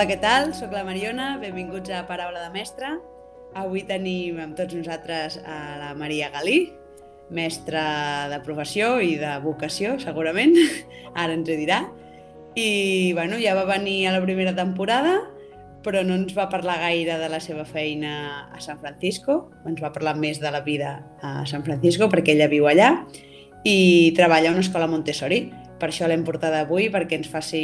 Hola, què tal? Soc la Mariona, benvinguts a Paraula de Mestre. Avui tenim amb tots nosaltres a la Maria Galí, mestra de professió i de vocació, segurament, ara ens ho dirà. I bueno, ja va venir a la primera temporada, però no ens va parlar gaire de la seva feina a San Francisco, ens va parlar més de la vida a San Francisco perquè ella viu allà i treballa a una escola Montessori. Per això l'hem portada avui, perquè ens faci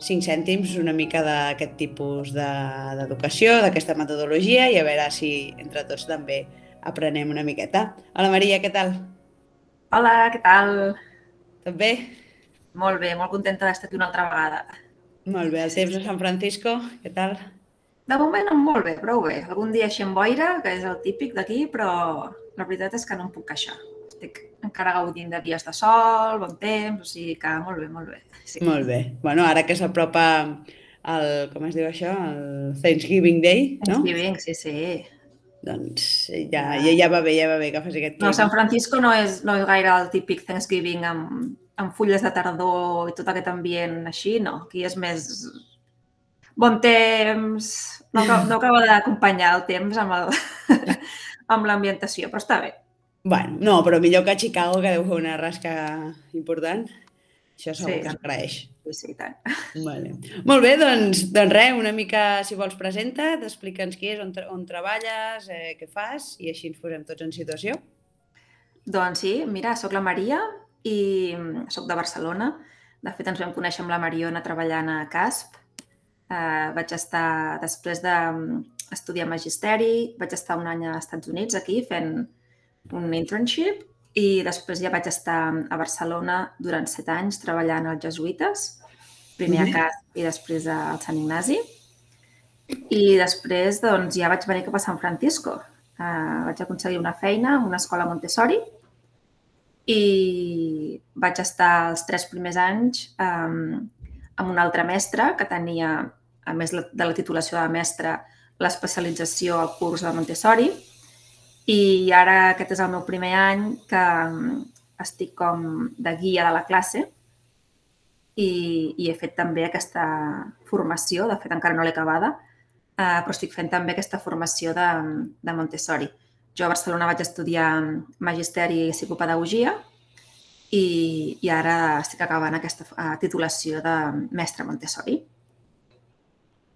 5 cèntims una mica d'aquest tipus d'educació, de, d'aquesta metodologia i a veure si entre tots també aprenem una miqueta. Hola Maria, què tal? Hola, què tal? Tot bé? Molt bé, molt contenta d'estar aquí una altra vegada. Molt bé, el temps a San Francisco, què tal? De moment molt bé, prou bé. Algun dia així amb boira, que és el típic d'aquí, però la veritat és que no em puc queixar. Estic encara gaudint de dies de sol, bon temps, o sigui que molt bé, molt bé. Sí. Molt bé. Bueno, ara que s'apropa el, com es diu això, el Thanksgiving Day, no? Thanksgiving, sí, sí. Doncs ja, ja, ja va bé, ja va bé que faci aquest clima. No, San Francisco no és, no és gaire el típic Thanksgiving amb, amb fulles de tardor i tot aquest ambient així, no. Aquí és més bon temps, no, no acaba d'acompanyar el temps amb el, amb l'ambientació, però està bé. Bueno, no, però millor que a Chicago, que deu fer una rasca important. Això segur sí. que agraeix. Sí, sí, tant. Vale. Molt bé, doncs, doncs res, una mica, si vols, presenta't, explica'ns qui és, on, on treballes, eh, què fas, i així ens posem tots en situació. Doncs sí, mira, sóc la Maria, i mm, sóc de Barcelona. De fet, ens vam conèixer amb la Mariona treballant a CASP. Uh, vaig estar, després d'estudiar mm, magisteri, vaig estar un any als Estats Units, aquí, fent un internship, i després ja vaig estar a Barcelona durant set anys treballant als jesuïtes, primer a CASP i després al Sant Ignasi. I després doncs, ja vaig venir cap a San Francisco. Uh, vaig aconseguir una feina en una escola Montessori i vaig estar els tres primers anys um, amb un altre mestre que tenia, a més de la titulació de mestre, l'especialització al curs de Montessori i ara aquest és el meu primer any que estic com de guia de la classe i, i he fet també aquesta formació, de fet encara no l'he acabada, eh, però estic fent també aquesta formació de, de Montessori. Jo a Barcelona vaig estudiar Magisteri i Psicopedagogia i, i ara estic acabant aquesta uh, titulació de mestre Montessori.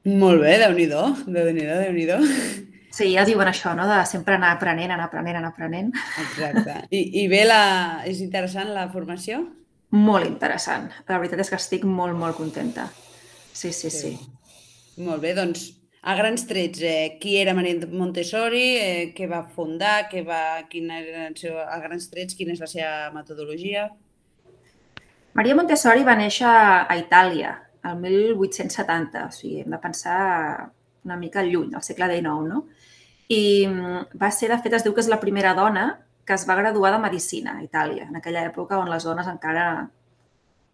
Molt bé, Déu-n'hi-do, Déu-n'hi-do, déu nhi déu Sí, ja diuen això, no? de sempre anar aprenent, anar aprenent, anar aprenent. Exacte. I, i bé, la... és interessant la formació? Molt interessant. La veritat és que estic molt, molt contenta. Sí, sí, sí. sí. Molt bé, doncs a grans trets, eh, qui era Maria Montessori, eh, què va fundar, què va, quina era seu, a grans trets, quina és la seva metodologia? Maria Montessori va néixer a Itàlia, el 1870, o sigui, hem de pensar una mica lluny, al segle XIX, no? I mm, va ser, de fet, es diu que és la primera dona que es va graduar de Medicina a Itàlia, en aquella època on les dones encara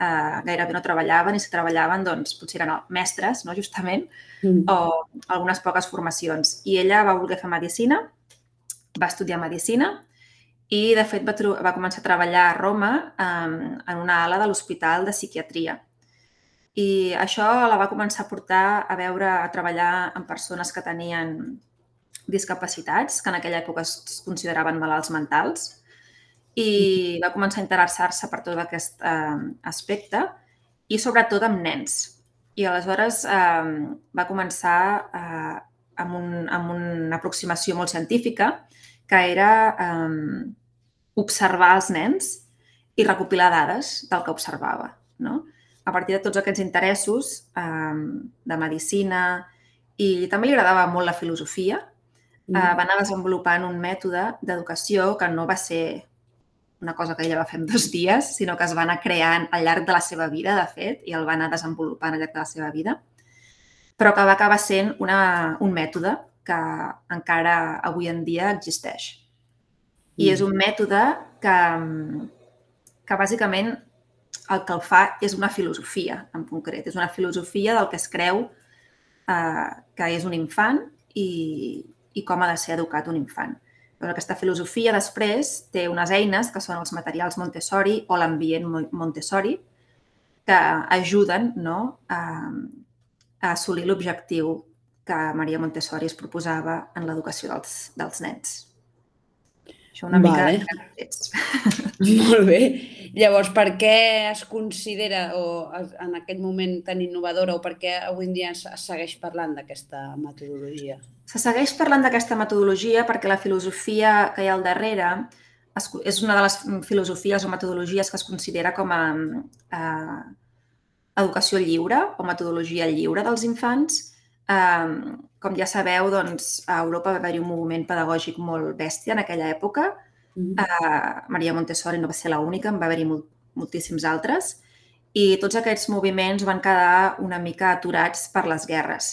eh, gairebé no treballaven i si treballaven, doncs, potser eren mestres, no? justament, mm. o algunes poques formacions. I ella va voler fer medicina, va estudiar medicina i, de fet, va, va començar a treballar a Roma eh, en una ala de l'Hospital de Psiquiatria. I això la va començar a portar a veure, a treballar amb persones que tenien discapacitats, que en aquella època es consideraven malalts mentals, i va començar a interessar-se per tot aquest eh, aspecte i sobretot amb nens. I aleshores eh, va començar eh, amb, un, amb una aproximació molt científica que era eh, observar els nens i recopilar dades del que observava. No? A partir de tots aquests interessos eh, de medicina i també li agradava molt la filosofia, eh, va anar desenvolupant un mètode d'educació que no va ser una cosa que ella va fer en dos dies, sinó que es va anar creant al llarg de la seva vida, de fet, i el va anar desenvolupant al llarg de la seva vida, però que va acabar sent una, un mètode que encara avui en dia existeix. I mm. és un mètode que, que bàsicament el que el fa és una filosofia en concret. És una filosofia del que es creu eh, que és un infant i, i com ha de ser educat un infant. Però aquesta filosofia després té unes eines que són els materials Montessori o l'ambient Montessori que ajuden no, a, a assolir l'objectiu que Maria Montessori es proposava en l'educació dels, dels nens. Això una vale. mica... Molt bé. Llavors, per què es considera o en aquell moment tan innovadora o per què avui en dia es segueix parlant d'aquesta metodologia? Se segueix parlant d'aquesta metodologia perquè la filosofia que hi ha al darrere és una de les filosofies o metodologies que es considera com a eh, educació lliure o metodologia lliure dels infants Com ja sabeu, doncs, a Europa va haver-hi un moviment pedagògic molt bèstia en aquella època. Mm. Eh, Maria Montessori no va ser l'única, en va haver-hi molt, moltíssims altres. I tots aquests moviments van quedar una mica aturats per les guerres.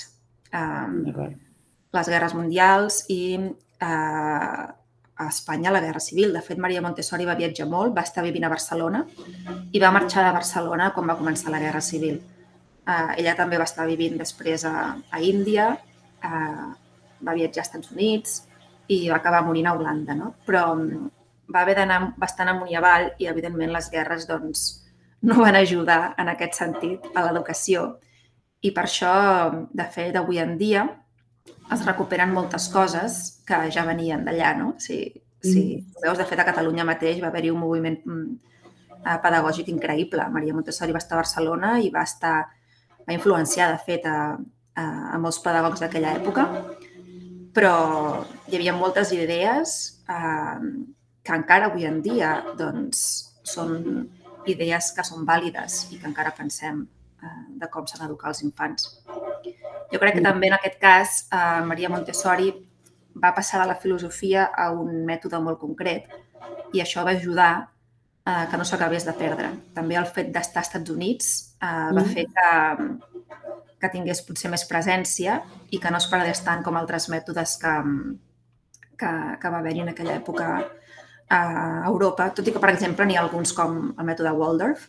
Eh, les guerres mundials i eh, a Espanya la Guerra Civil. De fet, Maria Montessori va viatjar molt, va estar vivint a Barcelona i va marxar de Barcelona quan va començar la Guerra Civil. Uh, ella també va estar vivint després a, a Índia, uh, va viatjar als Estats Units i va acabar morint a Holanda, no? Però um, va haver d'anar bastant amunt i avall i, evidentment, les guerres doncs, no van ajudar en aquest sentit a l'educació. I per això, de fet, avui en dia es recuperen moltes coses que ja venien d'allà, no? Si, si mm. veus, de fet, a Catalunya mateix va haver-hi un moviment mm, pedagògic increïble. Maria Montessori va estar a Barcelona i va estar va influenciar, de fet, a, a, a molts pedagogs d'aquella època, però hi havia moltes idees eh, que encara avui en dia doncs, són idees que són vàlides i que encara pensem eh, de com s'han d'educar els infants. Jo crec que també en aquest cas eh, Maria Montessori va passar de la filosofia a un mètode molt concret i això va ajudar eh, que no s'acabés de perdre. També el fet d'estar als Estats Units eh, va mm. fer que, que tingués potser més presència i que no es perdés tant com altres mètodes que, que, que va haver-hi en aquella època a Europa, tot i que, per exemple, n'hi ha alguns com el mètode Waldorf,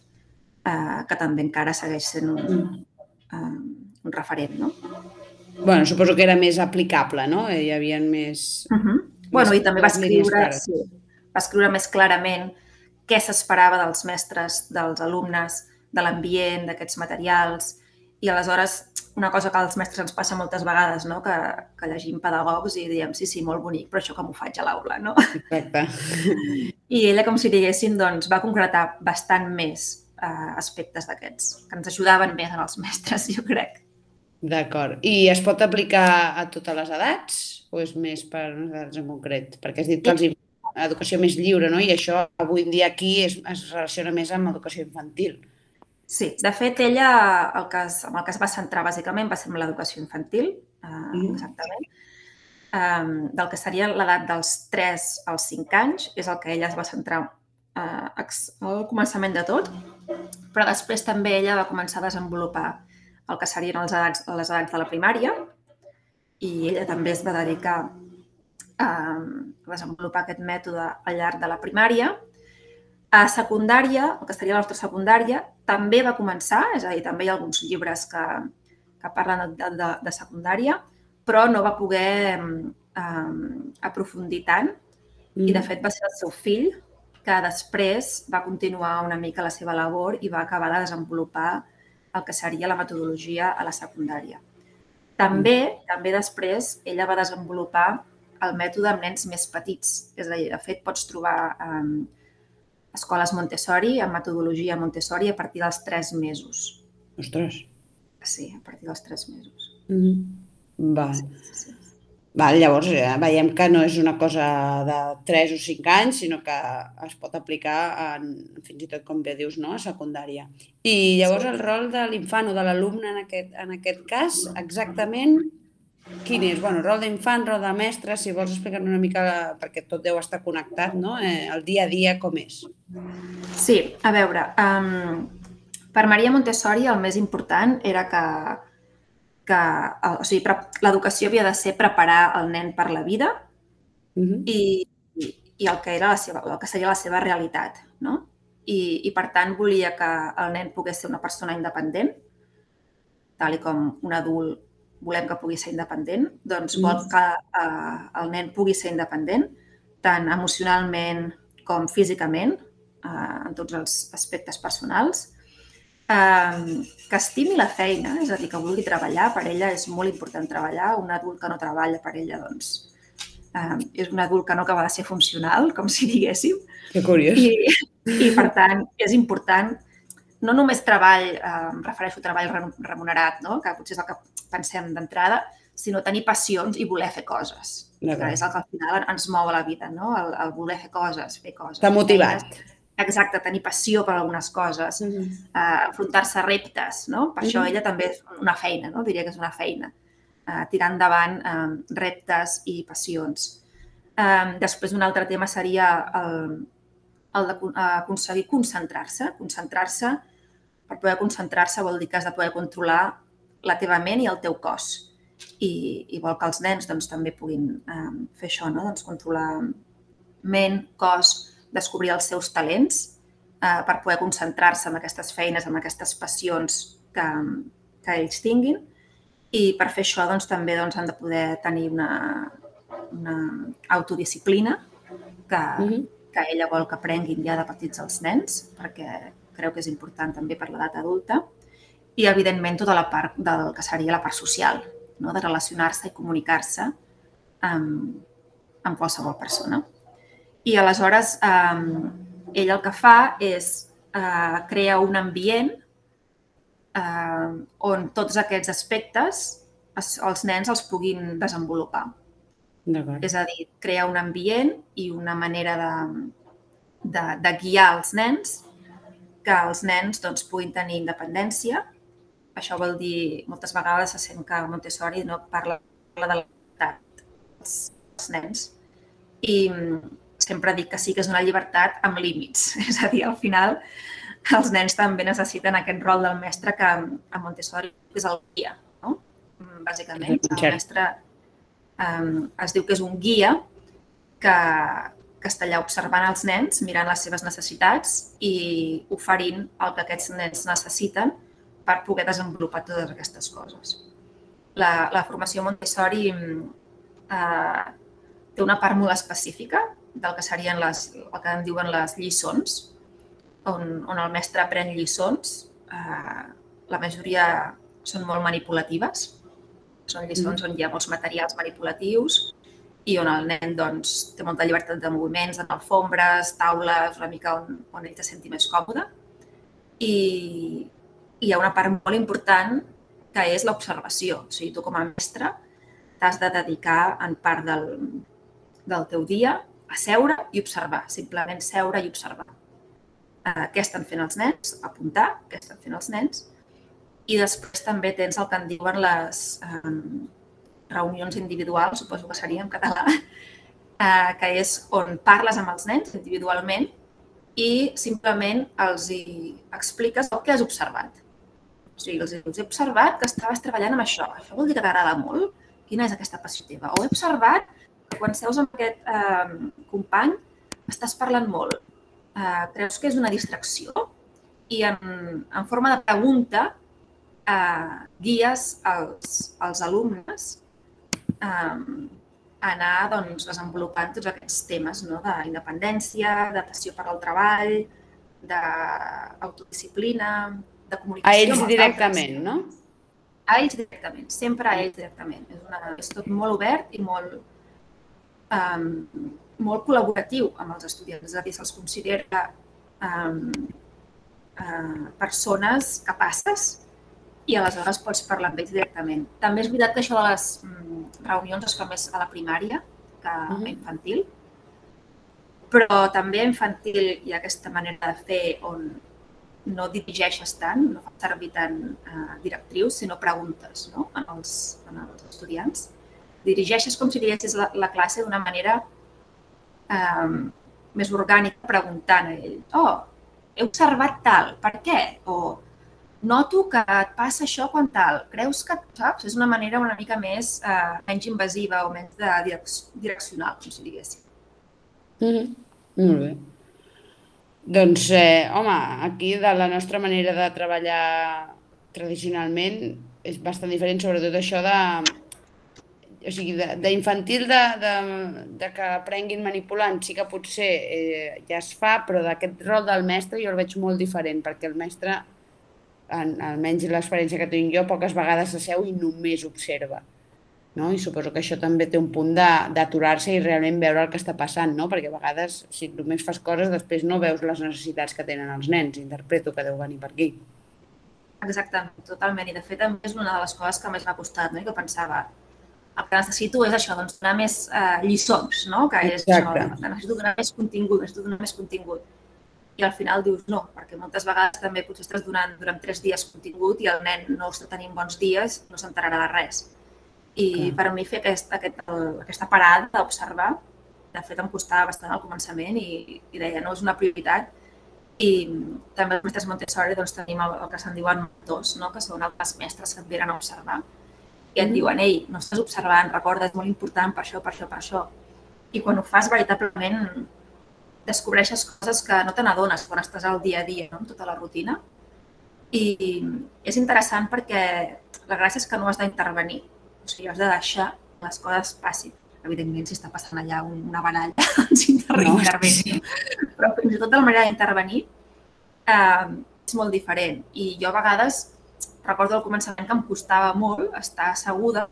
eh, que també encara segueix sent un, mm. eh, un referent, no? bueno, suposo que era més aplicable, no? Hi havia més... Uh -huh. Bueno, i també va escriure, sí, va escriure més clarament què s'esperava dels mestres, dels alumnes, de l'ambient, d'aquests materials. I aleshores, una cosa que als mestres ens passa moltes vegades, no? que, que llegim pedagogs i diem, sí, sí, molt bonic, però això com ho faig a l'aula, no? Exacte. I ella, com si diguéssim, doncs, va concretar bastant més eh, aspectes d'aquests, que ens ajudaven més en els mestres, jo crec. D'acord. I es pot aplicar a totes les edats o és més per unes edats en concret? Perquè has dit que els educació més lliure, no? I això avui en dia aquí es, es relaciona més amb educació infantil. Sí, de fet, ella el que es, amb el que es va centrar bàsicament va ser en l'educació infantil, eh, mm. exactament. Um, del que seria l'edat dels 3 als 5 anys, és el que ella es va centrar uh, al començament de tot, però després també ella va començar a desenvolupar el que serien les edats, les edats de la primària i ella també es va dedicar a desenvolupar aquest mètode al llarg de la primària. A secundària, el que seria la nostra secundària, també va començar, és a dir, també hi ha alguns llibres que, que parlen de, de, de secundària, però no va poder um, aprofundir tant mm. i, de mm. fet, va ser el seu fill que després va continuar una mica la seva labor i va acabar de desenvolupar el que seria la metodologia a la secundària. També, mm. també després, ella va desenvolupar el mètode amb nens més petits. És a dir, de fet, pots trobar um, escoles Montessori amb metodologia Montessori a partir dels 3 mesos. Ostres! Sí, a partir dels 3 mesos. Mm -hmm. Val. Sí, sí, sí. Val, llavors ja eh, veiem que no és una cosa de 3 o 5 anys, sinó que es pot aplicar en, fins i tot, com bé dius, no? a secundària. I llavors el rol de l'infant o de l'alumne en, aquest, en aquest cas, exactament Quin és? Bueno, rol d'infant, rol de mestre, si vols explicar una mica, perquè tot deu estar connectat, no? Eh, el dia a dia com és? Sí, a veure, um, per Maria Montessori el més important era que, que o sigui, l'educació havia de ser preparar el nen per la vida uh -huh. i, i, i el que era la seva, el que seria la seva realitat, no? I, i per tant volia que el nen pogués ser una persona independent, tal i com un adult volem que pugui ser independent, doncs mm. vol que eh, el nen pugui ser independent, tant emocionalment com físicament, eh, en tots els aspectes personals. eh, que estimi la feina, és a dir, que vulgui treballar, per ella és molt important treballar. Un adult que no treballa, per ella, doncs, eh, és un adult que no acaba de ser funcional, com si diguéssim. Que curiós. I, i per tant, és important no només treball, eh, em refereixo a treball remunerat, no? que potser és el que pensem d'entrada, sinó tenir passions i voler fer coses. Que és el que al final ens mou a la vida, no? el, el voler fer coses, fer coses. T'ha motivat. Feines, exacte, tenir passió per algunes coses, mm -hmm. uh, enfrontar-se a reptes, no? Per mm -hmm. això ella també és una feina, no? Diria que és una feina. Uh, tirar endavant um, reptes i passions. Um, després, un altre tema seria el, el d'aconseguir concentrar-se. Concentrar-se, per poder concentrar-se vol dir que has de poder controlar la teva ment i el teu cos. I, i vol que els nens doncs, també puguin um, fer això, no? doncs, controlar ment, cos, descobrir els seus talents eh, per poder concentrar-se en aquestes feines, en aquestes passions que, que ells tinguin. I per fer això doncs, també doncs, han de poder tenir una, una autodisciplina que, mm -hmm. que ella vol que aprenguin ja de petits els nens, perquè creu que és important també per l'edat adulta. I, evidentment, tota la part del que seria la part social, no? de relacionar-se i comunicar-se amb, amb qualsevol persona. I aleshores eh, ell el que fa és eh, crear un ambient eh, on tots aquests aspectes es, els nens els puguin desenvolupar. És a dir, crear un ambient i una manera de, de, de guiar els nens, que els nens doncs, puguin tenir independència. Això vol dir, moltes vegades se sent que Montessori no parla de l'edat dels nens. I, sempre dic que sí que és una llibertat amb límits. És a dir, al final els nens també necessiten aquest rol del mestre que a Montessori és el guia, no? Bàsicament, el mestre um, es diu que és un guia que, que està allà observant els nens, mirant les seves necessitats i oferint el que aquests nens necessiten per poder desenvolupar totes aquestes coses. La, la formació Montessori eh, té una part molt específica del que serien les, el que en diuen les lliçons, on, on el mestre aprèn lliçons. Eh, la majoria són molt manipulatives, són lliçons mm. on hi ha molts materials manipulatius i on el nen doncs, té molta llibertat de moviments, en alfombres, taules, una mica on, on ell se senti més còmode. I hi ha una part molt important que és l'observació. O sigui, tu com a mestre t'has de dedicar en part del, del teu dia a seure i observar, simplement seure i observar. Eh, què estan fent els nens? Apuntar què estan fent els nens. I després també tens el que en diuen les eh, reunions individuals, suposo que seria en català, eh, que és on parles amb els nens individualment i simplement els hi expliques el que has observat. O sigui, els he observat que estaves treballant amb això. Això vol dir que t'agrada molt? Quina és aquesta passió teva? O he observat quan seus amb aquest eh, company estàs parlant molt. Eh, creus que és una distracció? I en, en forma de pregunta eh, guies els, els alumnes eh, anar doncs, desenvolupant tots aquests temes no? d'independència, de passió per al treball, d'autodisciplina, de comunicació. A ells directament, no? A ells directament, sempre a ells directament. És, una, és tot molt obert i molt, um, molt col·laboratiu amb els estudiants, és a dir, se'ls considera um, uh, persones capaces i aleshores pots parlar amb ells directament. També és veritat que això de les um, reunions es fa més a la primària que a infantil, però també a infantil hi ha aquesta manera de fer on no dirigeixes tant, no fas servir tant uh, directrius, sinó preguntes no? en, els, en els estudiants dirigeixes com si diguessis la, la classe d'una manera um, més orgànica, preguntant a ell, oh, he observat tal, per què? O noto que et passa això quan tal, creus que, saps? És una manera una mica més, uh, menys invasiva o menys de direc direccional, com si diguéssim. Mm -hmm. Molt bé. Doncs, eh, home, aquí de la nostra manera de treballar tradicionalment és bastant diferent, sobretot això de o sigui, d'infantil de, de, de que aprenguin manipulant sí que potser eh, ja es fa, però d'aquest rol del mestre jo el veig molt diferent, perquè el mestre en, almenys l'experiència que tinc jo, poques vegades s'asseu i només observa. No? I suposo que això també té un punt d'aturar-se i realment veure el que està passant, no? perquè a vegades, si només fas coses, després no veus les necessitats que tenen els nens. Interpreto que deu venir per aquí. Exactament, totalment. I de fet, també és una de les coses que més m'ha costat, no? I que pensava, el que necessito és això, doncs donar més eh, lliçons, no? Que és Exacte. això, necessito donar més contingut, necessito donar més contingut. I al final dius no, perquè moltes vegades també potser estàs donant durant tres dies contingut i el nen no està tenint bons dies, no s'enterarà de res. I mm. per mi fer aquest, aquest, el, aquesta parada d'observar, de fet em costava bastant al començament i, i deia no és una prioritat, i també els mestres Montessori doncs, tenim el, el que se'n diuen mentors, no? que són altres mestres que et venen a observar i et diuen, ei, no estàs observant, recorda, és molt important per això, per això, per això. I quan ho fas veritablement descobreixes coses que no te n'adones quan estàs al dia a dia, no? amb tota la rutina. I és interessant perquè la gràcia és que no has d'intervenir, o sigui, has de deixar que les coses passin evidentment, si està passant allà una baralla, ens intervenim. No. Però fins i tot la manera d'intervenir eh, és molt diferent. I jo a vegades recordo al començament que em costava molt estar asseguda,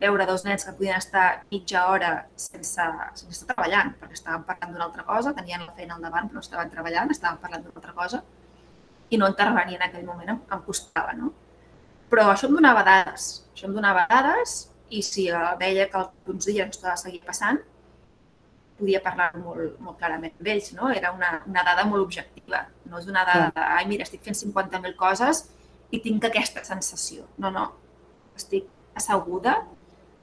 veure dos nens que podien estar mitja hora sense, sense estar treballant, perquè estaven parlant d'una altra cosa, tenien la feina al davant però no estaven treballant, estaven parlant d'una altra cosa, i no intervenir en aquell moment em, em costava, no? Però això em donava dades, això em donava dades i si veia que uns dies ens estava seguir passant, podia parlar molt, molt clarament amb ells, no? Era una, una dada molt objectiva, no és una dada de, ai, mira, estic fent 50.000 coses i tinc aquesta sensació. No, no, estic asseguda,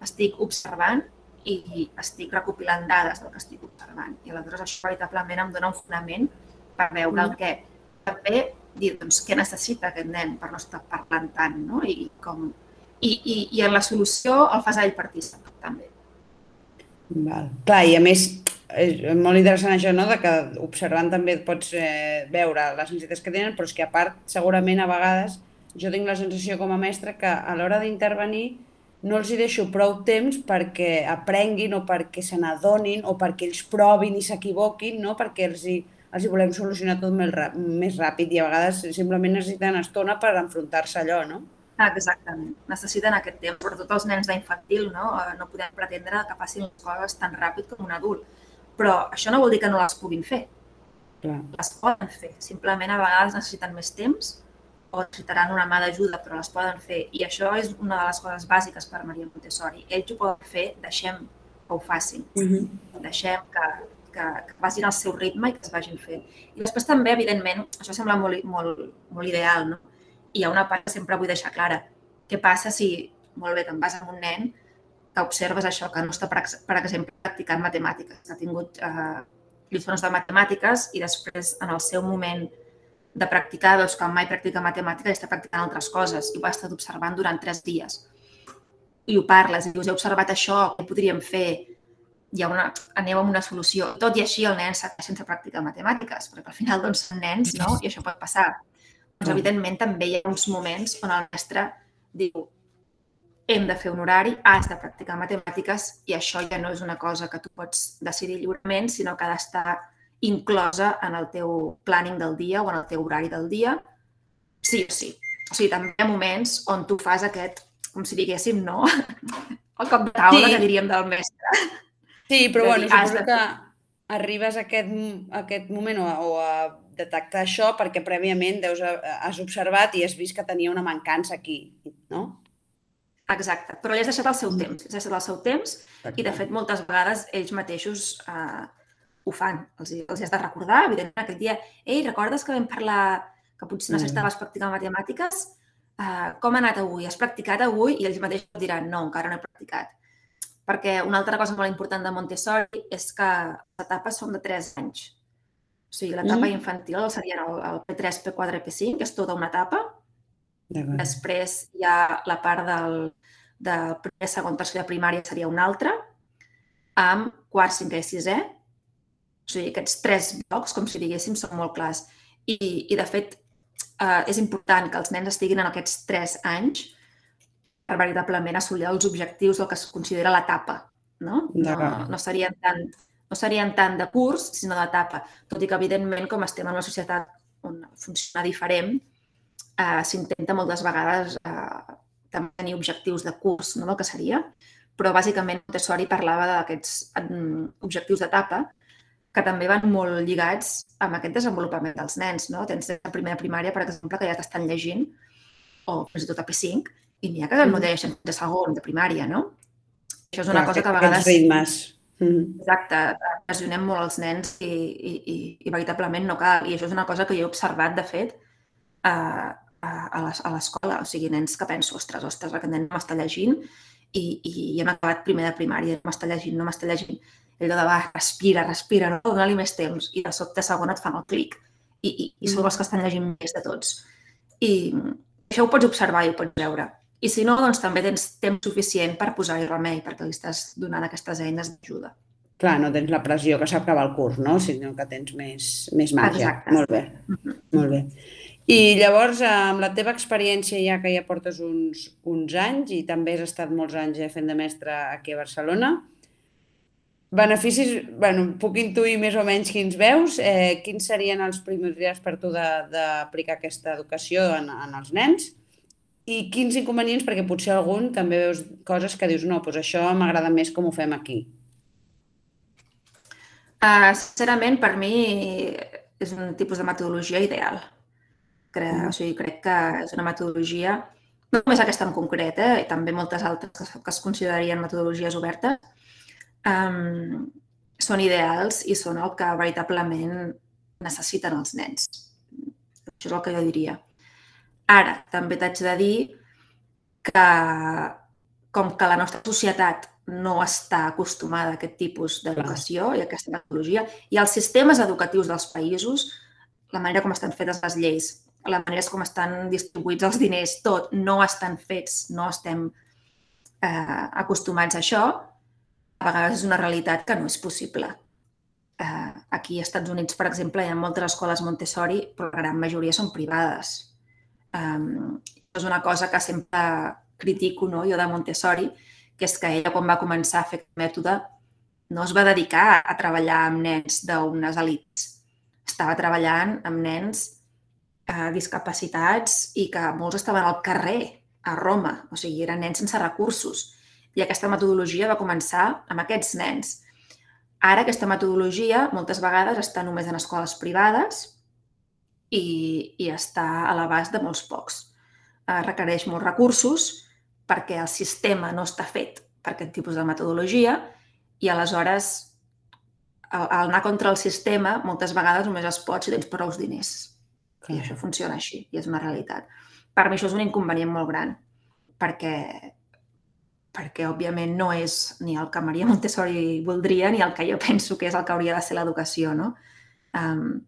estic observant i estic recopilant dades del que estic observant. I aleshores això veritablement em dona un fonament per veure el mm. que també dir doncs, què necessita aquest nen per no estar parlant tant, no? I com, i, i, i en la solució el fas ell participar també. Val. Clar, i a més és molt interessant això, no?, de que observant també pots eh, veure les necessitats que tenen, però és que a part, segurament a vegades, jo tinc la sensació com a mestra que a l'hora d'intervenir no els hi deixo prou temps perquè aprenguin o perquè se n'adonin o perquè ells provin i s'equivoquin, no? perquè els hi, els hi volem solucionar tot més, més ràpid i a vegades simplement necessiten estona per enfrontar-se allò, no? Exactament. Necessiten aquest temps. Sobretot els nens d'infantil, no? Eh, no podem pretendre que facin les coses tan ràpid com un adult. Però això no vol dir que no les puguin fer. Clar. Les poden fer. Simplement a vegades necessiten més temps o necessitaran una mà d'ajuda, però les poden fer. I això és una de les coses bàsiques per Maria Montessori. Ells ho poden fer, deixem que ho facin. Uh mhm. -huh. Deixem que, que, que vagin al seu ritme i que es vagin fent. I després també, evidentment, això sembla molt, molt, molt ideal, no? hi ha una part que sempre vull deixar clara. Què passa si, molt bé, te'n vas amb un nen que observes això, que no està, per, per exemple, practicant matemàtiques, que ha tingut eh, lliçons de matemàtiques i després, en el seu moment de practicar, veus que mai practica matemàtiques i està practicant altres coses i ho ha estat observant durant tres dies. I ho parles i dius, he observat això, què podríem fer? Hi ha una, aneu amb una solució. Tot i així el nen segueix sense practicar matemàtiques, perquè al final doncs, són nens no? i això pot passar. Doncs, evidentment, també hi ha uns moments on el mestre diu hem de fer un horari, has de practicar matemàtiques i això ja no és una cosa que tu pots decidir lliurement, sinó que ha d'estar inclosa en el teu planning del dia o en el teu horari del dia, sí o sí. O sigui, també hi ha moments on tu fas aquest, com si diguéssim, no? El cop de taula sí. que diríem del mestre. Sí, però bueno, suposo que arribes a aquest, a aquest moment o a, o a detectar això perquè prèviament deus, has observat i has vist que tenia una mancança aquí, no? Exacte, però li has deixat el seu temps, has deixat el seu temps Exacte. i, de fet, moltes vegades ells mateixos eh, ho fan. Els, els has de recordar, evidentment, aquell dia, ei, recordes que vam parlar que potser no s'estaves mm. practicant matemàtiques? Uh, com ha anat avui? Has practicat avui? I ells mateixos diran, no, encara no he practicat. Perquè una altra cosa molt important de Montessori és que les etapes són de 3 anys. O sigui, l'etapa mm. infantil seria el, el P3, P4, P5, que és tota una etapa. Després hi ha la part del, del primer, segon, tercer de primària seria una altra, amb quart, cinquè i sisè. O sigui, aquests tres blocs, com si diguéssim, són molt clars. I, i de fet, eh, és important que els nens estiguin en aquests tres anys per veritablement assolir els objectius del que es considera l'etapa. No? No, no serien tant no serien tant de curs, sinó d'etapa. Tot i que, evidentment, com estem en una societat on funciona diferent, eh, s'intenta moltes vegades eh, també tenir objectius de curs, no? el que seria, però bàsicament Montessori parlava d'aquests mm, objectius d'etapa que també van molt lligats amb aquest desenvolupament dels nens. No? Tens de primera primària, per exemple, que ja t'estan llegint, o fins i tot a P5, i n'hi ha que no mm. deixen de segon, de primària, no? Això és una Clar, cosa que a vegades... ritmes. Mm. Exacte, pressionem molt els nens i, i, i, i veritablement no cal. I això és una cosa que jo he observat, de fet, a, a, a l'escola. O sigui, nens que penso, ostres, ostres, aquest nen no m'està llegint i, i, i hem acabat primer de primària, no m'està llegint, no m'està llegint allò de va, respira, respira, no? dona-li més temps. I de sobte segon et fan el clic. I, i, i són mm. els que estan llegint més de tots. I això ho pots observar i ho pots veure. I si no, doncs també tens temps suficient per posar-hi remei, perquè li estàs donant aquestes eines d'ajuda. Clar, no tens la pressió que s'acaba el curs, no? Sinó que tens més, més marge. Exacte. Molt bé, mm -hmm. molt bé. I llavors, amb la teva experiència, ja que ja portes uns, uns anys i també has estat molts anys fent de mestre aquí a Barcelona, Beneficis, bueno, puc intuir més o menys quins veus. Eh, quins serien els primers per tu d'aplicar aquesta educació en, en els nens? I quins inconvenients, perquè potser algun també veus coses que dius no, doncs això m'agrada més com ho fem aquí. Uh, sincerament, per mi és un tipus de metodologia ideal. Crec, o sigui, crec que és una metodologia, no només aquesta en concret, eh, i també moltes altres que, que es considerarien metodologies obertes, um, són ideals i són el que veritablement necessiten els nens. Això és el que jo diria. Ara, també t'haig de dir que com que la nostra societat no està acostumada a aquest tipus d'educació i a aquesta metodologia, i els sistemes educatius dels països, la manera com estan fetes les lleis, la manera com estan distribuïts els diners, tot, no estan fets, no estem eh, acostumats a això, a vegades és una realitat que no és possible. Eh, aquí als Estats Units, per exemple, hi ha moltes escoles Montessori, però la gran majoria són privades. Um, és una cosa que sempre critico no, jo de Montessori, que és que ella, quan va començar a fer aquest mètode, no es va dedicar a treballar amb nens d'unes elites. Estava treballant amb nens eh, discapacitats i que molts estaven al carrer, a Roma. O sigui, eren nens sense recursos i aquesta metodologia va començar amb aquests nens. Ara aquesta metodologia moltes vegades està només en escoles privades i, i està a l'abast de molts pocs. Eh, requereix molts recursos perquè el sistema no està fet per aquest tipus de metodologia i aleshores al, anar contra el sistema moltes vegades només es pot si tens prou diners. Clar. I això funciona així i és una realitat. Per mi això és un inconvenient molt gran perquè perquè òbviament no és ni el que Maria Montessori voldria ni el que jo penso que és el que hauria de ser l'educació, no? Um,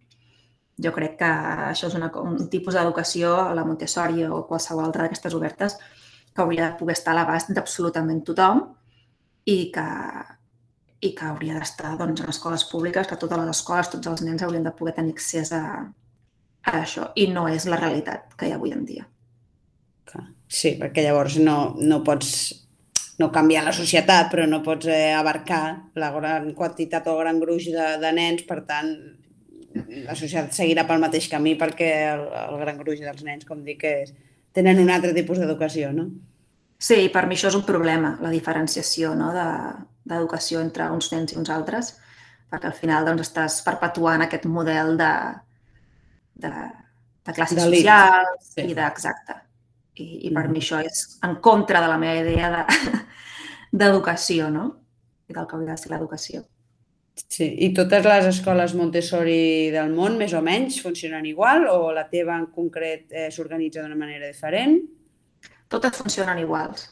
jo crec que això és una, un tipus d'educació, la Montessori o qualsevol altra d'aquestes obertes, que hauria de poder estar a l'abast d'absolutament tothom i que, i que hauria d'estar doncs, en escoles públiques, que totes les escoles, tots els nens haurien de poder tenir accés a, a això. I no és la realitat que hi ha avui en dia. Sí, perquè llavors no, no pots no canviar la societat, però no pots eh, abarcar la gran quantitat o gran gruix de, de nens, per tant, la societat seguirà pel mateix camí perquè el, el gran gruix dels nens, com dic, és, tenen un altre tipus d'educació, no? Sí, per mi això és un problema, la diferenciació no? d'educació de, entre uns nens i uns altres, perquè al final doncs, estàs perpetuant aquest model de, de, de classes socials sí. i de, exacte, i, i per mm. mi això és en contra de la meva idea d'educació, de, no? I del que hauria de ser l'educació. Sí, i totes les escoles Montessori del món, més o menys, funcionen igual o la teva en concret eh, s'organitza d'una manera diferent? Totes funcionen iguals.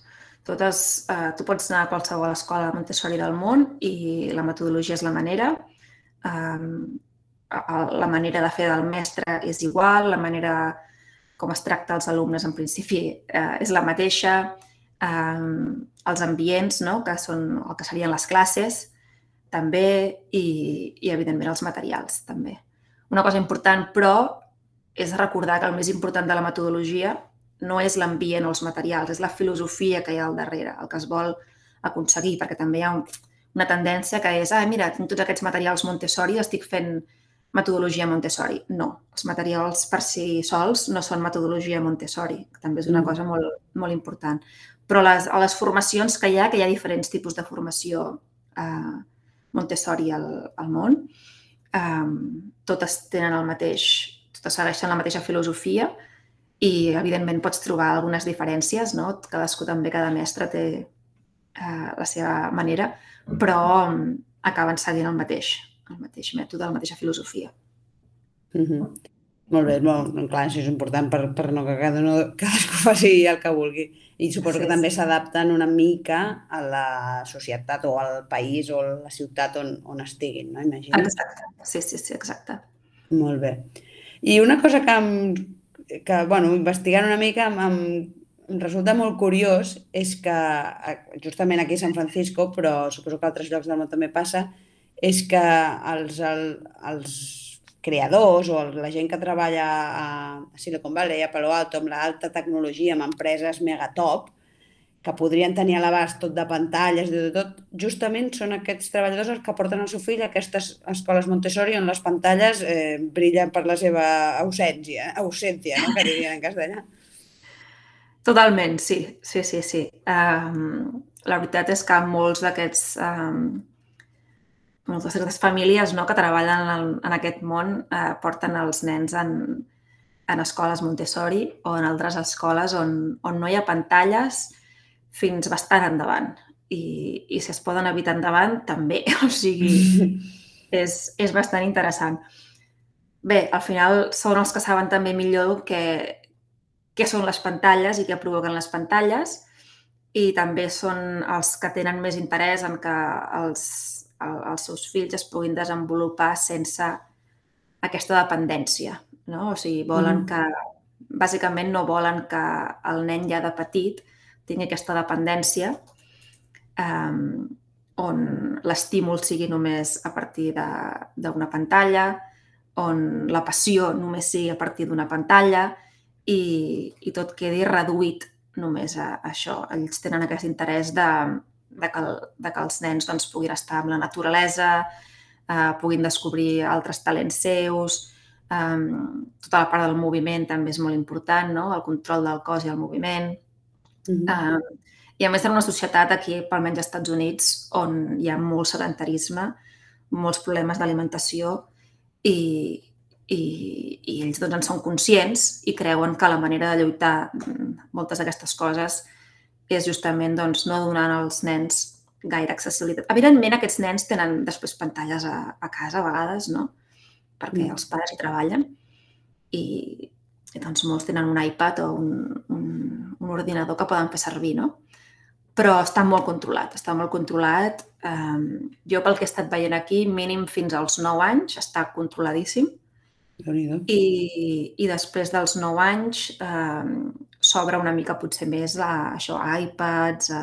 Totes, eh, tu pots anar a qualsevol escola Montessori del món i la metodologia és la manera. Eh, la manera de fer del mestre és igual, la manera com es tracta els alumnes en principi eh, és la mateixa, eh, els ambients, no? que són el que serien les classes, també, i, i evidentment els materials, també. Una cosa important, però, és recordar que el més important de la metodologia no és l'ambient o els materials, és la filosofia que hi ha al darrere, el que es vol aconseguir, perquè també hi ha una tendència que és, ah, mira, tinc tots aquests materials Montessori, estic fent metodologia Montessori. No, els materials per si sols no són metodologia Montessori, que també és una mm. cosa molt, molt important. Però les, a les formacions que hi ha, que hi ha diferents tipus de formació eh, Montessori al, al món, eh, totes tenen el mateix, totes segueixen la mateixa filosofia i, evidentment, pots trobar algunes diferències, no? Cadascú també, cada mestre té eh, la seva manera, però acaben seguint el mateix, el mateix mètode, la mateixa filosofia. Mm -hmm. Molt bé, molt, clar, això és important per, per no que cada, no, cadascú faci el que vulgui. I suposo sí, que també s'adapten una mica a la societat o al país o a la ciutat on, on estiguin, no? Imagino. Exacte, sí, sí, sí, exacte. Molt bé. I una cosa que, em, que bueno, investigant una mica em, em resulta molt curiós és que, justament aquí a San Francisco, però suposo que a altres llocs del món també passa, és que els, el, els creadors o la gent que treballa a Silicon Valley, a Palo Alto, amb l'alta tecnologia, amb empreses mega top, que podrien tenir a l'abast tot de pantalles, de tot, justament són aquests treballadors els que porten el seu fill a aquestes escoles Montessori on les pantalles eh, brillen per la seva ausència, ausència no? que dirien en castellà. Totalment, sí, sí, sí, sí. Um, la veritat és que molts d'aquests um, moltes d'aquestes famílies no, que treballen en, en aquest món eh, porten els nens en, en escoles Montessori o en altres escoles on, on no hi ha pantalles fins bastant endavant. I, i si es poden evitar endavant, també. O sigui, és, és bastant interessant. Bé, al final són els que saben també millor què, què són les pantalles i què provoquen les pantalles i també són els que tenen més interès en que els, els seus fills es puguin desenvolupar sense aquesta dependència. No? O sigui, volen mm. que... Bàsicament no volen que el nen ja de petit tingui aquesta dependència um, on l'estímul sigui només a partir d'una pantalla, on la passió només sigui a partir d'una pantalla i, i tot quedi reduït només a, a això. Ells tenen aquest interès de, de que, el, de que els nens doncs, puguin estar amb la naturalesa, eh, puguin descobrir altres talents seus, eh, tota la part del moviment també és molt important, no? el control del cos i el moviment. Mm -hmm. eh, I a més en una societat aquí, almenys als Estats Units, on hi ha molt sedentarisme, molts problemes d'alimentació i, i, i ells doncs, en són conscients i creuen que la manera de lluitar moltes d'aquestes coses és justament doncs, no donant als nens gaire accessibilitat. Evidentment, aquests nens tenen després pantalles a, a casa a vegades, no? Perquè mm. els pares hi treballen i, i doncs molts tenen un iPad o un, un, un ordinador que poden fer servir, no? Però està molt controlat, està molt controlat. Um, jo, pel que he estat veient aquí, mínim fins als 9 anys està controladíssim. I, I després dels 9 anys eh, s'obre una mica potser més a això, a iPads, a...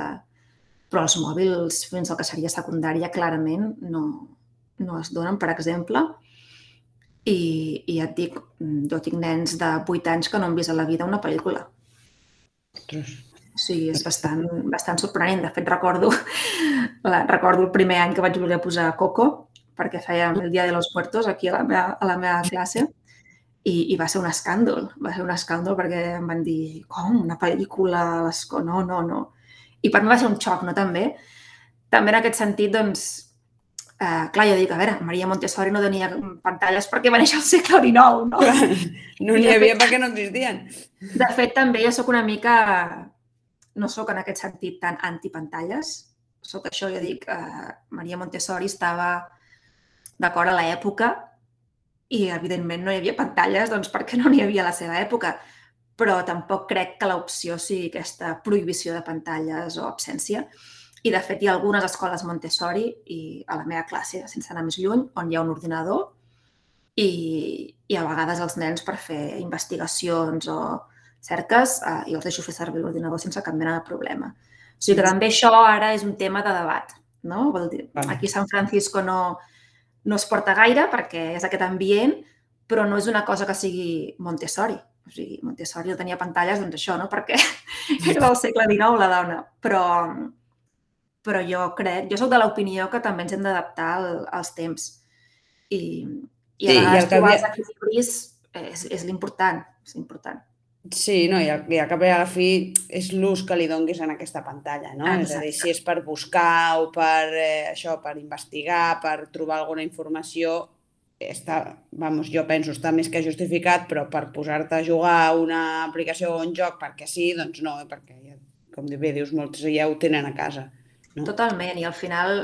però els mòbils fins al que seria secundària clarament no, no es donen, per exemple. I, I ja et dic, jo tinc nens de 8 anys que no han vist a la vida una pel·lícula. Ostres. Sí, és bastant, bastant sorprenent. De fet, recordo, la, recordo el primer any que vaig voler posar Coco, perquè fèiem el Dia de los Muertos aquí a la meva, a la meva classe i, i va ser un escàndol, va ser un escàndol perquè em van dir, com, una pel·lícula a? No, no, no. I per mi va ser un xoc, no, també? També en aquest sentit, doncs, eh, clar, jo dic, a veure, Maria Montessori no tenia pantalles perquè va néixer al segle XIX, no? Clar, no n'hi havia perquè no existien. De fet, també jo sóc una mica, no sóc en aquest sentit tan antipantalles, sóc això, jo dic, eh, Maria Montessori estava d'acord a l'època i, evidentment, no hi havia pantalles doncs, perquè no n'hi havia a la seva època, però tampoc crec que l'opció sigui aquesta prohibició de pantalles o absència. I, de fet, hi ha algunes escoles Montessori i a la meva classe, sense anar més lluny, on hi ha un ordinador i, i a vegades els nens per fer investigacions o cerques eh, i els deixo fer servir l'ordinador sense cap mena de problema. O sigui que també això ara és un tema de debat. No? Vol dir, aquí a San Francisco no, no es porta gaire perquè és aquest ambient, però no és una cosa que sigui Montessori. O sigui, Montessori no tenia pantalles, doncs això, no? Perquè era del segle XIX la dona. Però, però jo crec, jo sóc de l'opinió que també ens hem d'adaptar al, als temps. I, I a vegades trobar els equilibris és, és l'important, és important. Sí, no, i al, i al cap i a la fi és l'ús que li donguis en aquesta pantalla, no? Exacte. És a dir, si és per buscar o per eh, això, per investigar, per trobar alguna informació, està, vamos, jo penso, està més que justificat, però per posar-te a jugar a una aplicació o un joc perquè sí, doncs no, perquè, ja, com bé dius, molts ja ho tenen a casa. No? Totalment, i al final,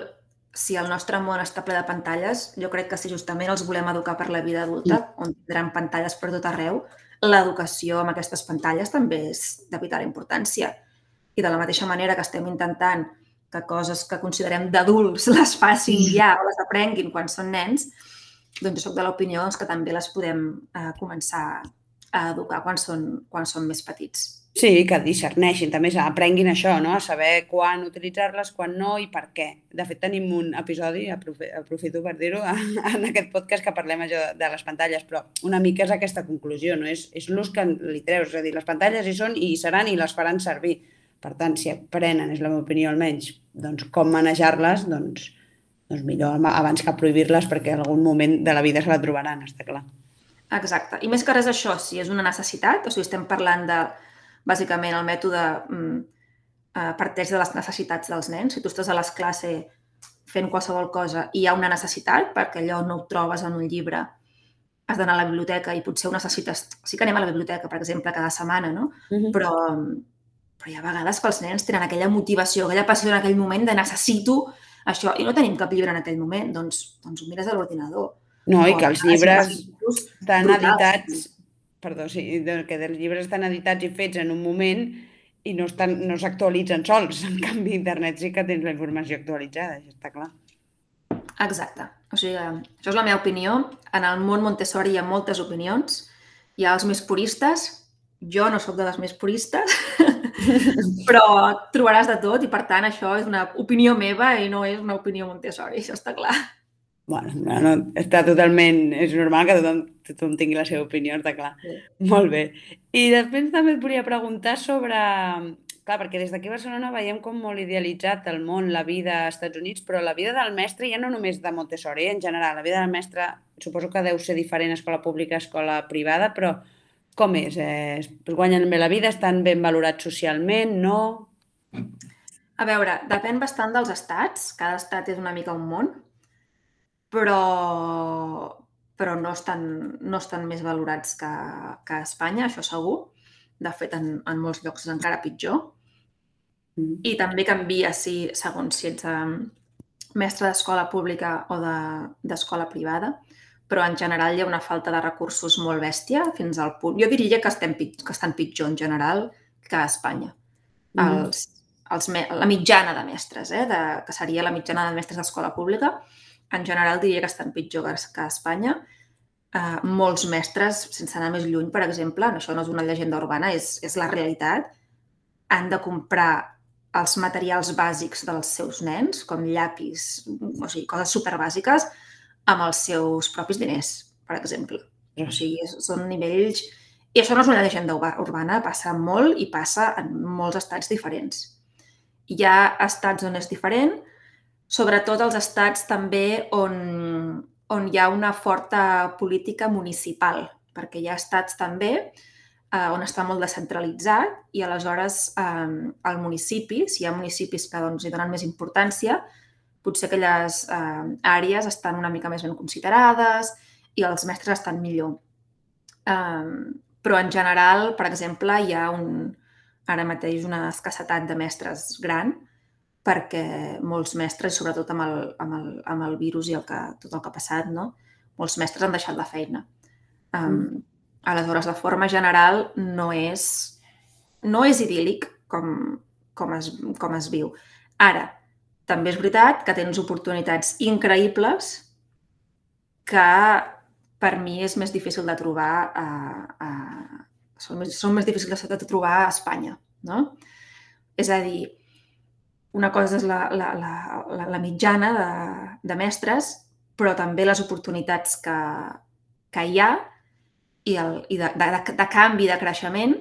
si el nostre món està ple de pantalles, jo crec que si justament els volem educar per la vida adulta, mm. on tindran pantalles per tot arreu, l'educació amb aquestes pantalles també és de vital importància. I de la mateixa manera que estem intentant que coses que considerem d'adults les facin ja o les aprenguin quan són nens, doncs jo soc de l'opinió doncs, que també les podem eh, començar a educar quan són, quan són més petits. Sí, que discerneixin, també aprenguin això, no? a saber quan utilitzar-les, quan no i per què. De fet, tenim un episodi, aprofito per dir-ho, en aquest podcast que parlem això de les pantalles, però una mica és aquesta conclusió, no? és, és l'ús que li treus, és a dir, les pantalles hi són i hi seran i les faran servir. Per tant, si aprenen, és la meva opinió almenys, doncs com manejar-les, doncs, doncs millor abans que prohibir-les perquè en algun moment de la vida se la trobaran, està clar. Exacte. I més que res això, si és una necessitat, o sigui, estem parlant de bàsicament el mètode mm, eh, parteix de les necessitats dels nens. Si tu estàs a les classes fent qualsevol cosa i hi ha una necessitat, perquè allò no ho trobes en un llibre, has d'anar a la biblioteca i potser ho necessites... Sí que anem a la biblioteca, per exemple, cada setmana, no? Uh -huh. Però, però hi ha vegades que els nens tenen aquella motivació, aquella passió en aquell moment de necessito això i no tenim cap llibre en aquell moment, doncs, doncs ho mires a l'ordinador. No, i que els llibres estan editats perdó, sí, que dels llibres estan editats i fets en un moment i no estan, no s'actualitzen sols. En canvi, internet sí que tens la informació actualitzada, això està clar. Exacte. O sigui, això és la meva opinió. En el món Montessori hi ha moltes opinions. Hi ha els més puristes. Jo no sóc de les més puristes, però trobaràs de tot i, per tant, això és una opinió meva i no és una opinió Montessori, això està clar bueno, no, no, està totalment... És normal que tothom, tothom tingui la seva opinió, està clar. Sí. Molt bé. I després també et volia preguntar sobre... Clar, perquè des d'aquí a Barcelona veiem com molt idealitzat el món, la vida als Estats Units, però la vida del mestre, ja no només de Montessori, en general, la vida del mestre suposo que deu ser diferent escola pública, escola privada, però com és? Eh, guanyen bé la vida? Estan ben valorats socialment? No? A veure, depèn bastant dels estats. Cada estat és una mica un món però, però no, estan, no estan més valorats que, que a Espanya, això segur. De fet, en, en molts llocs és encara pitjor. Mm. I també canvia si, segons si ets um, mestre d'escola pública o d'escola de, privada, però en general hi ha una falta de recursos molt bèstia fins al punt... Jo diria que, estem, que estan pitjor en general que a Espanya. Mm. Els, els, la mitjana de mestres, eh, de, que seria la mitjana de mestres d'escola pública, en general diria que estan pitjor que a Espanya. Uh, molts mestres, sense anar més lluny, per exemple, això no és una llegenda urbana, és, és la realitat, han de comprar els materials bàsics dels seus nens, com llapis, o sigui, coses superbàsiques, amb els seus propis diners, per exemple. O sigui, són nivells... I això no és una llegenda urbana, passa molt i passa en molts estats diferents. Hi ha estats on és diferent, sobretot als estats també on, on hi ha una forta política municipal, perquè hi ha estats també eh, on està molt descentralitzat i aleshores eh, al municipi, si hi ha municipis que doncs, hi donen més importància, potser aquelles eh, àrees estan una mica més ben considerades i els mestres estan millor. Eh, però en general, per exemple, hi ha un, ara mateix una escassetat de mestres gran, perquè molts mestres, sobretot amb el, amb el, amb el virus i el que, tot el que ha passat, no? molts mestres han deixat la feina. Um, mm. Aleshores, de forma general, no és, no és idíl·lic com, com, es, com es viu. Ara, també és veritat que tens oportunitats increïbles que per mi és més difícil de trobar a, a, són, més, són més difícils de trobar a Espanya. No? És a dir, una cosa és la, la, la, la mitjana de, de mestres, però també les oportunitats que, que hi ha i, el, i de, de, de canvi, de creixement,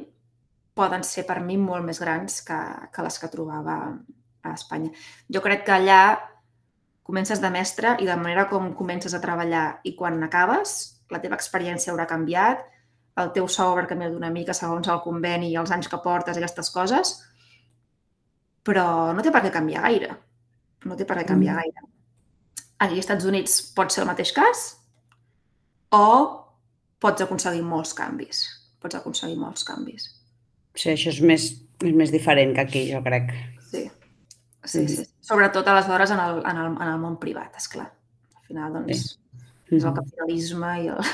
poden ser per mi molt més grans que, que les que trobava a Espanya. Jo crec que allà, comences de mestre i de manera com comences a treballar i quan acabes, la teva experiència haurà canviat, el teu sou haurà canviat una mica segons el conveni i els anys que portes i aquestes coses, però no té per què canviar gaire. No té per què canviar mm. gaire. Aquí als Estats Units pot ser el mateix cas o pots aconseguir molts canvis. Pots aconseguir molts canvis. Sí, això és més, és més diferent que aquí, jo crec. Sí, sí, sí. sí. Sobretot aleshores en el, en el, en el món privat, és clar. Al final, doncs, sí. és el capitalisme i el,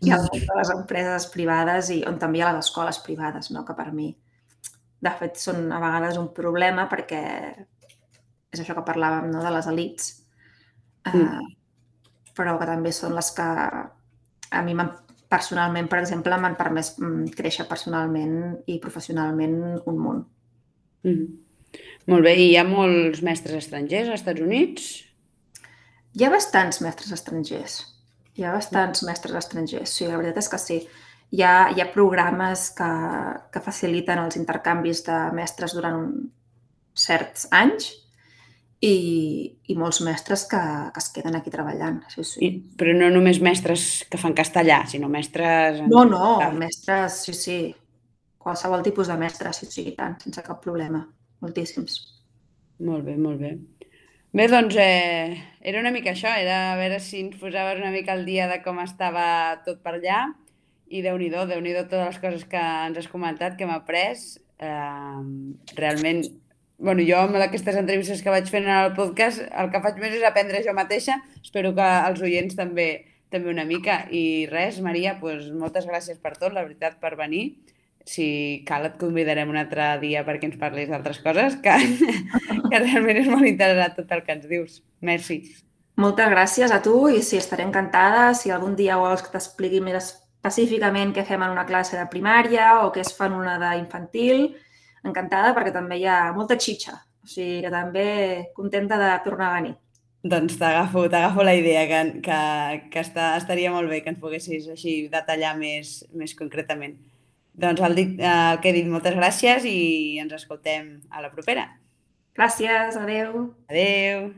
i el de les empreses privades i on també hi ha les escoles privades, no? que per mi, de fet, són a vegades un problema perquè és això que parlàvem no? de les elits, mm. però que també són les que a mi personalment, per exemple, m'han permès mm, créixer personalment i professionalment un munt. Mm. Molt bé, i hi ha molts mestres estrangers als Estats Units? Hi ha bastants mestres estrangers. Hi ha bastants mestres estrangers, sí, la veritat és que sí. Hi ha, hi ha programes que, que faciliten els intercanvis de mestres durant un, certs anys i, i molts mestres que, que es queden aquí treballant. Sí, sí. I, però no només mestres que fan castellà, sinó mestres... No, no, mestres, sí, sí. Qualsevol tipus de mestre, sí, sí, tant, sense cap problema. Moltíssims. Molt bé, molt bé. Bé, doncs eh, era una mica això, era a veure si ens posaves una mica al dia de com estava tot per allà i déu-n'hi-do, déu nhi totes les coses que ens has comentat, que hem après. Eh, realment bueno, jo amb aquestes entrevistes que vaig fent en el podcast, el que faig més és aprendre jo mateixa. Espero que els oients també també una mica. I res, Maria, doncs moltes gràcies per tot, la veritat, per venir. Si cal, et convidarem un altre dia perquè ens parlis d'altres coses, que, que realment és molt interessant tot el que ens dius. Merci. Moltes gràcies a tu i sí, estaré encantada. Si algun dia vols que t'expliqui més específicament què fem en una classe de primària o què es fa en una d'infantil, encantada perquè també hi ha molta xitxa. O sigui que també contenta de tornar a venir. Doncs t'agafo t'agafo la idea, que, que, que està, estaria molt bé que ens poguessis així detallar més, més concretament. Doncs el, dit, el que he dit, moltes gràcies i ens escoltem a la propera. Gràcies, adeu. Adeu.